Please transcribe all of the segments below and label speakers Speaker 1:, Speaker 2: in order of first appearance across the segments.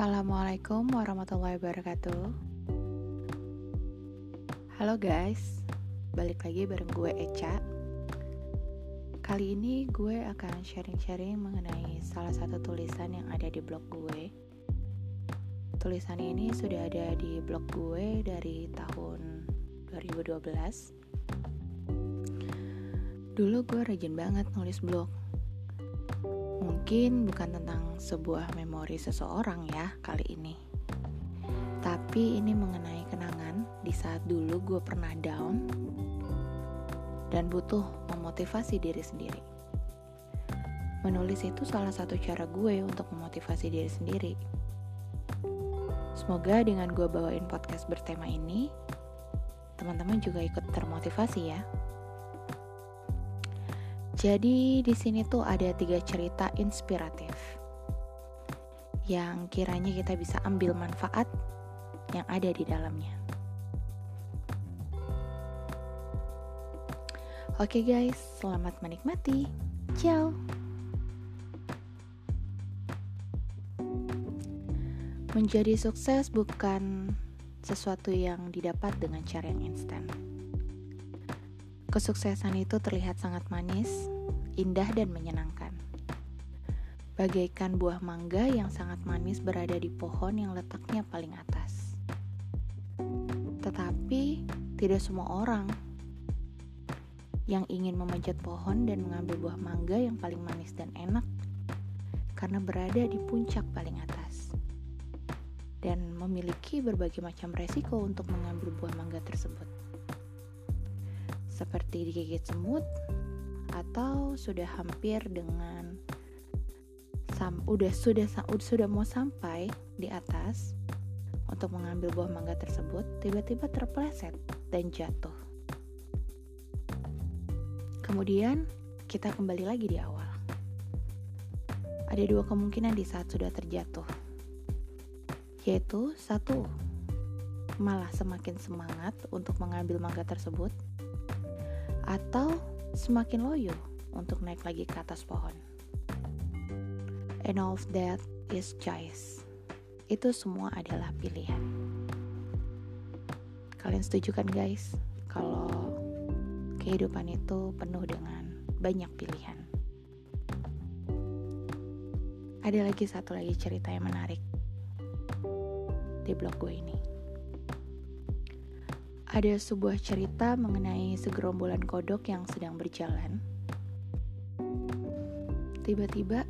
Speaker 1: Assalamualaikum warahmatullahi wabarakatuh. Halo guys, balik lagi bareng gue Eca. Kali ini gue akan sharing-sharing mengenai salah satu tulisan yang ada di blog gue. Tulisan ini sudah ada di blog gue dari tahun 2012 Dulu gue rajin banget nulis blog Mungkin bukan tentang sebuah memori seseorang ya kali ini Tapi ini mengenai kenangan di saat dulu gue pernah down dan butuh memotivasi diri sendiri. Menulis itu salah satu cara gue untuk memotivasi diri sendiri. Semoga dengan gue bawain podcast bertema ini, teman-teman juga ikut termotivasi ya. Jadi di sini tuh ada tiga cerita inspiratif yang kiranya kita bisa ambil manfaat yang ada di dalamnya. Oke guys, selamat menikmati. Ciao. Menjadi sukses bukan sesuatu yang didapat dengan cara yang instan. Kesuksesan itu terlihat sangat manis, indah dan menyenangkan. Bagaikan buah mangga yang sangat manis berada di pohon yang letaknya paling atas. Tetapi tidak semua orang yang ingin memanjat pohon dan mengambil buah mangga yang paling manis dan enak karena berada di puncak paling atas dan memiliki berbagai macam resiko untuk mengambil buah mangga tersebut seperti digigit semut atau sudah hampir dengan sam, udah sudah sudah mau sampai di atas untuk mengambil buah mangga tersebut tiba-tiba terpleset dan jatuh Kemudian kita kembali lagi di awal. Ada dua kemungkinan di saat sudah terjatuh, yaitu satu, malah semakin semangat untuk mengambil mangga tersebut, atau semakin loyo untuk naik lagi ke atas pohon. And all of that is choice. Itu semua adalah pilihan. Kalian setuju kan guys? Kalau kehidupan itu penuh dengan banyak pilihan. Ada lagi satu lagi cerita yang menarik di blog gue ini. Ada sebuah cerita mengenai segerombolan kodok yang sedang berjalan. Tiba-tiba,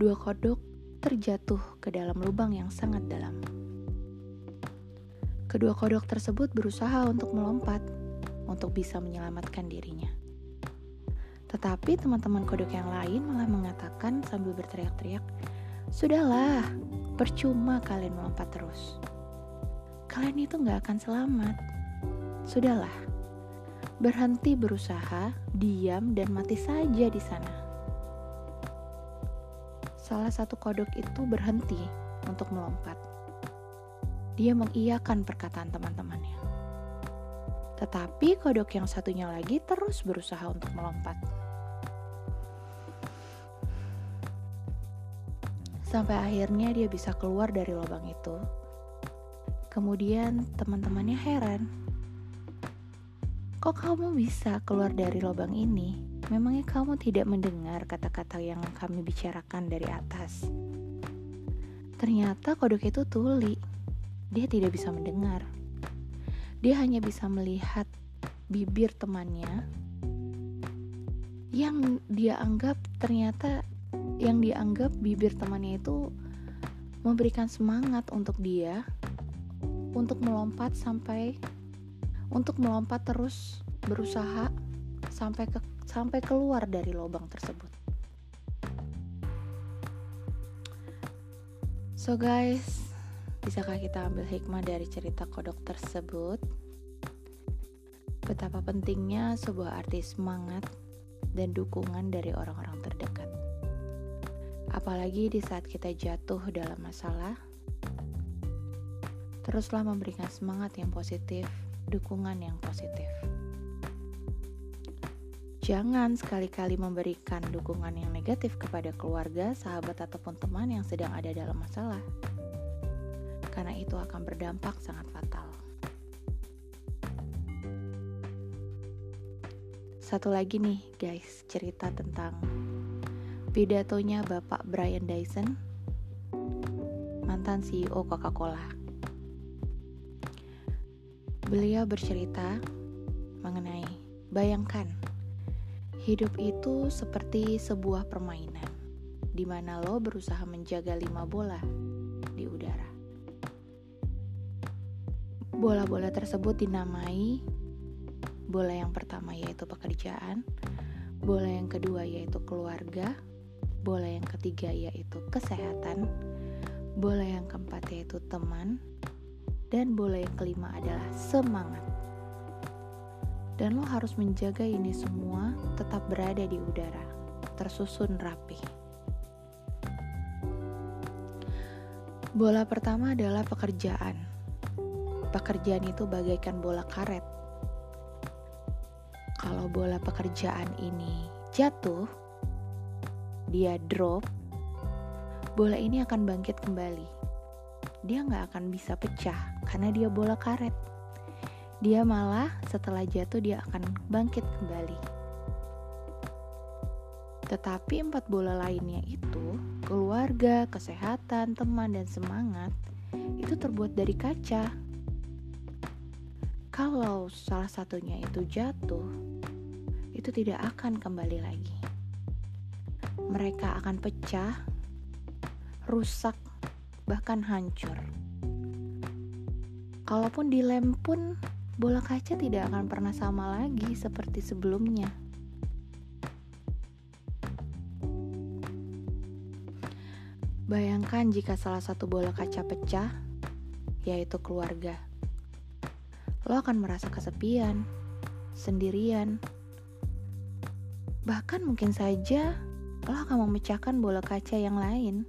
Speaker 1: dua kodok terjatuh ke dalam lubang yang sangat dalam. Kedua kodok tersebut berusaha untuk melompat, untuk bisa menyelamatkan dirinya. Tetapi teman-teman kodok yang lain malah mengatakan sambil berteriak-teriak, Sudahlah, percuma kalian melompat terus. Kalian itu gak akan selamat. Sudahlah, berhenti berusaha, diam dan mati saja di sana. Salah satu kodok itu berhenti untuk melompat. Dia mengiyakan perkataan teman-temannya. Tetapi kodok yang satunya lagi terus berusaha untuk melompat. Sampai akhirnya dia bisa keluar dari lubang itu. Kemudian teman-temannya heran. Kok kamu bisa keluar dari lubang ini? Memangnya kamu tidak mendengar kata-kata yang kami bicarakan dari atas? Ternyata kodok itu tuli. Dia tidak bisa mendengar. Dia hanya bisa melihat bibir temannya yang dia anggap ternyata yang dianggap bibir temannya itu memberikan semangat untuk dia untuk melompat sampai untuk melompat terus berusaha sampai ke sampai keluar dari lubang tersebut. So guys, Bisakah kita ambil hikmah dari cerita kodok tersebut? Betapa pentingnya sebuah arti semangat dan dukungan dari orang-orang terdekat. Apalagi di saat kita jatuh dalam masalah, teruslah memberikan semangat yang positif, dukungan yang positif. Jangan sekali-kali memberikan dukungan yang negatif kepada keluarga, sahabat, ataupun teman yang sedang ada dalam masalah karena itu akan berdampak sangat fatal. Satu lagi nih, guys, cerita tentang pidatonya Bapak Brian Dyson, mantan CEO Coca-Cola. Beliau bercerita mengenai bayangkan hidup itu seperti sebuah permainan di mana lo berusaha menjaga lima bola di udara. Bola-bola tersebut dinamai bola yang pertama yaitu pekerjaan, bola yang kedua yaitu keluarga, bola yang ketiga yaitu kesehatan, bola yang keempat yaitu teman, dan bola yang kelima adalah semangat. Dan lo harus menjaga ini semua tetap berada di udara, tersusun rapi. Bola pertama adalah pekerjaan. Pekerjaan itu bagaikan bola karet kalau bola pekerjaan ini jatuh, dia drop, bola ini akan bangkit kembali. Dia nggak akan bisa pecah karena dia bola karet. Dia malah setelah jatuh dia akan bangkit kembali. Tetapi empat bola lainnya itu, keluarga, kesehatan, teman, dan semangat, itu terbuat dari kaca. Kalau salah satunya itu jatuh, itu tidak akan kembali lagi. Mereka akan pecah, rusak, bahkan hancur. Kalaupun dilem pun, bola kaca tidak akan pernah sama lagi seperti sebelumnya. Bayangkan jika salah satu bola kaca pecah, yaitu keluarga. Lo akan merasa kesepian, sendirian, Bahkan mungkin saja lo akan memecahkan bola kaca yang lain,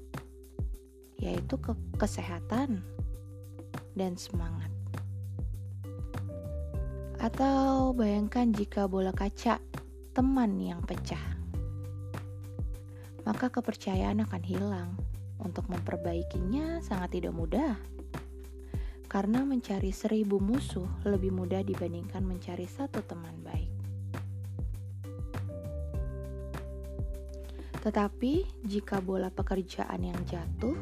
Speaker 1: yaitu ke kesehatan dan semangat. Atau bayangkan jika bola kaca teman yang pecah, maka kepercayaan akan hilang. Untuk memperbaikinya sangat tidak mudah, karena mencari seribu musuh lebih mudah dibandingkan mencari satu teman baik. Tetapi jika bola pekerjaan yang jatuh,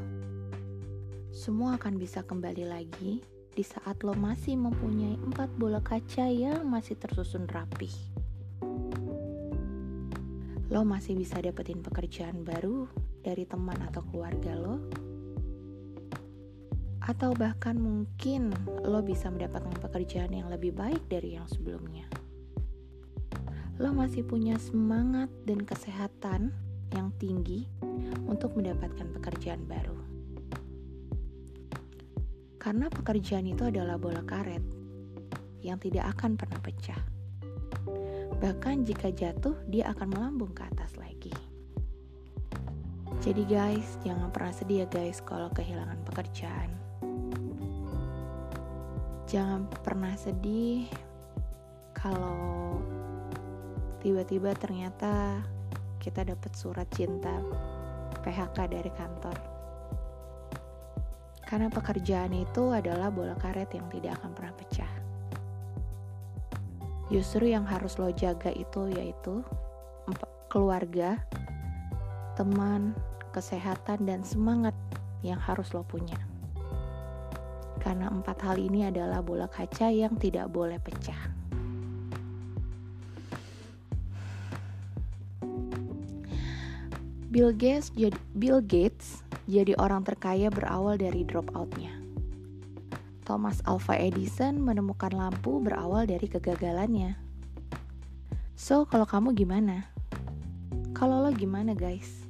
Speaker 1: semua akan bisa kembali lagi di saat lo masih mempunyai empat bola kaca yang masih tersusun rapi. Lo masih bisa dapetin pekerjaan baru dari teman atau keluarga lo, atau bahkan mungkin lo bisa mendapatkan pekerjaan yang lebih baik dari yang sebelumnya. Lo masih punya semangat dan kesehatan yang tinggi untuk mendapatkan pekerjaan baru. Karena pekerjaan itu adalah bola karet yang tidak akan pernah pecah. Bahkan jika jatuh, dia akan melambung ke atas lagi. Jadi guys, jangan pernah sedih ya guys kalau kehilangan pekerjaan. Jangan pernah sedih kalau tiba-tiba ternyata kita dapat surat cinta PHK dari kantor. Karena pekerjaan itu adalah bola karet yang tidak akan pernah pecah. Justru yang harus lo jaga itu yaitu keluarga, teman, kesehatan, dan semangat yang harus lo punya. Karena empat hal ini adalah bola kaca yang tidak boleh pecah. Bill Gates Bill Gates jadi orang terkaya berawal dari dropoutnya. Thomas Alva Edison menemukan lampu berawal dari kegagalannya. So, kalau kamu gimana? Kalau lo gimana, guys?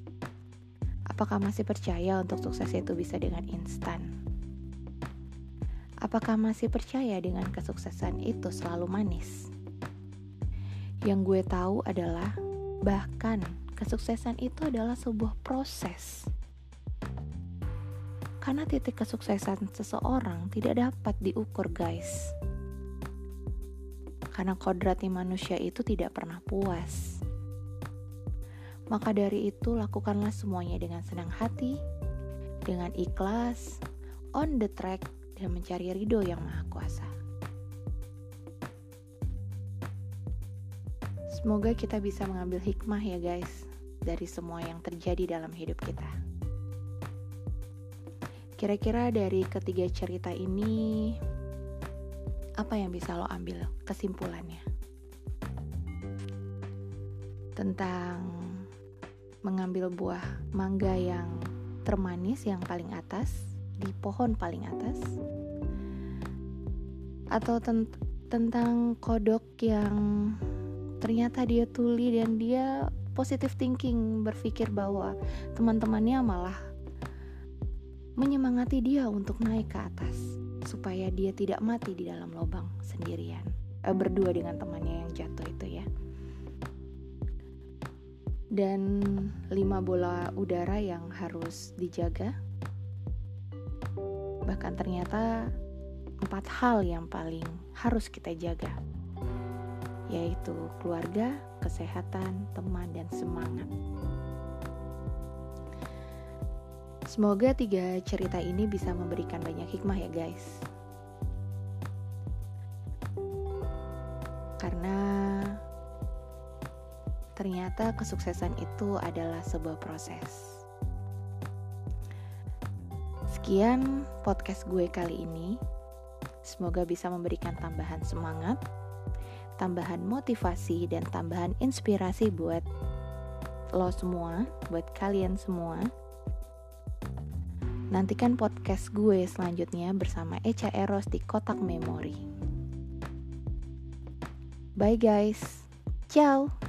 Speaker 1: Apakah masih percaya untuk sukses itu bisa dengan instan? Apakah masih percaya dengan kesuksesan itu selalu manis? Yang gue tahu adalah bahkan kesuksesan itu adalah sebuah proses. Karena titik kesuksesan seseorang tidak dapat diukur, guys. Karena kodratnya manusia itu tidak pernah puas. Maka dari itu, lakukanlah semuanya dengan senang hati, dengan ikhlas, on the track dan mencari ridho yang maha kuasa. Semoga kita bisa mengambil hikmah ya guys dari semua yang terjadi dalam hidup kita. Kira-kira dari ketiga cerita ini, apa yang bisa lo ambil kesimpulannya? Tentang mengambil buah mangga yang termanis yang paling atas, di pohon paling atas, atau ten tentang kodok yang ternyata dia tuli dan dia positive thinking berpikir bahwa teman-temannya malah menyemangati dia untuk naik ke atas supaya dia tidak mati di dalam lubang sendirian. Eh, berdua dengan temannya yang jatuh itu ya. Dan lima bola udara yang harus dijaga. Bahkan ternyata empat hal yang paling harus kita jaga yaitu keluarga, kesehatan, teman, dan semangat. Semoga tiga cerita ini bisa memberikan banyak hikmah ya guys. Karena ternyata kesuksesan itu adalah sebuah proses. Sekian podcast gue kali ini. Semoga bisa memberikan tambahan semangat, tambahan motivasi, dan tambahan inspirasi buat lo semua, buat kalian semua Nantikan podcast gue selanjutnya bersama Echa Eros di Kotak Memori. Bye guys. Ciao.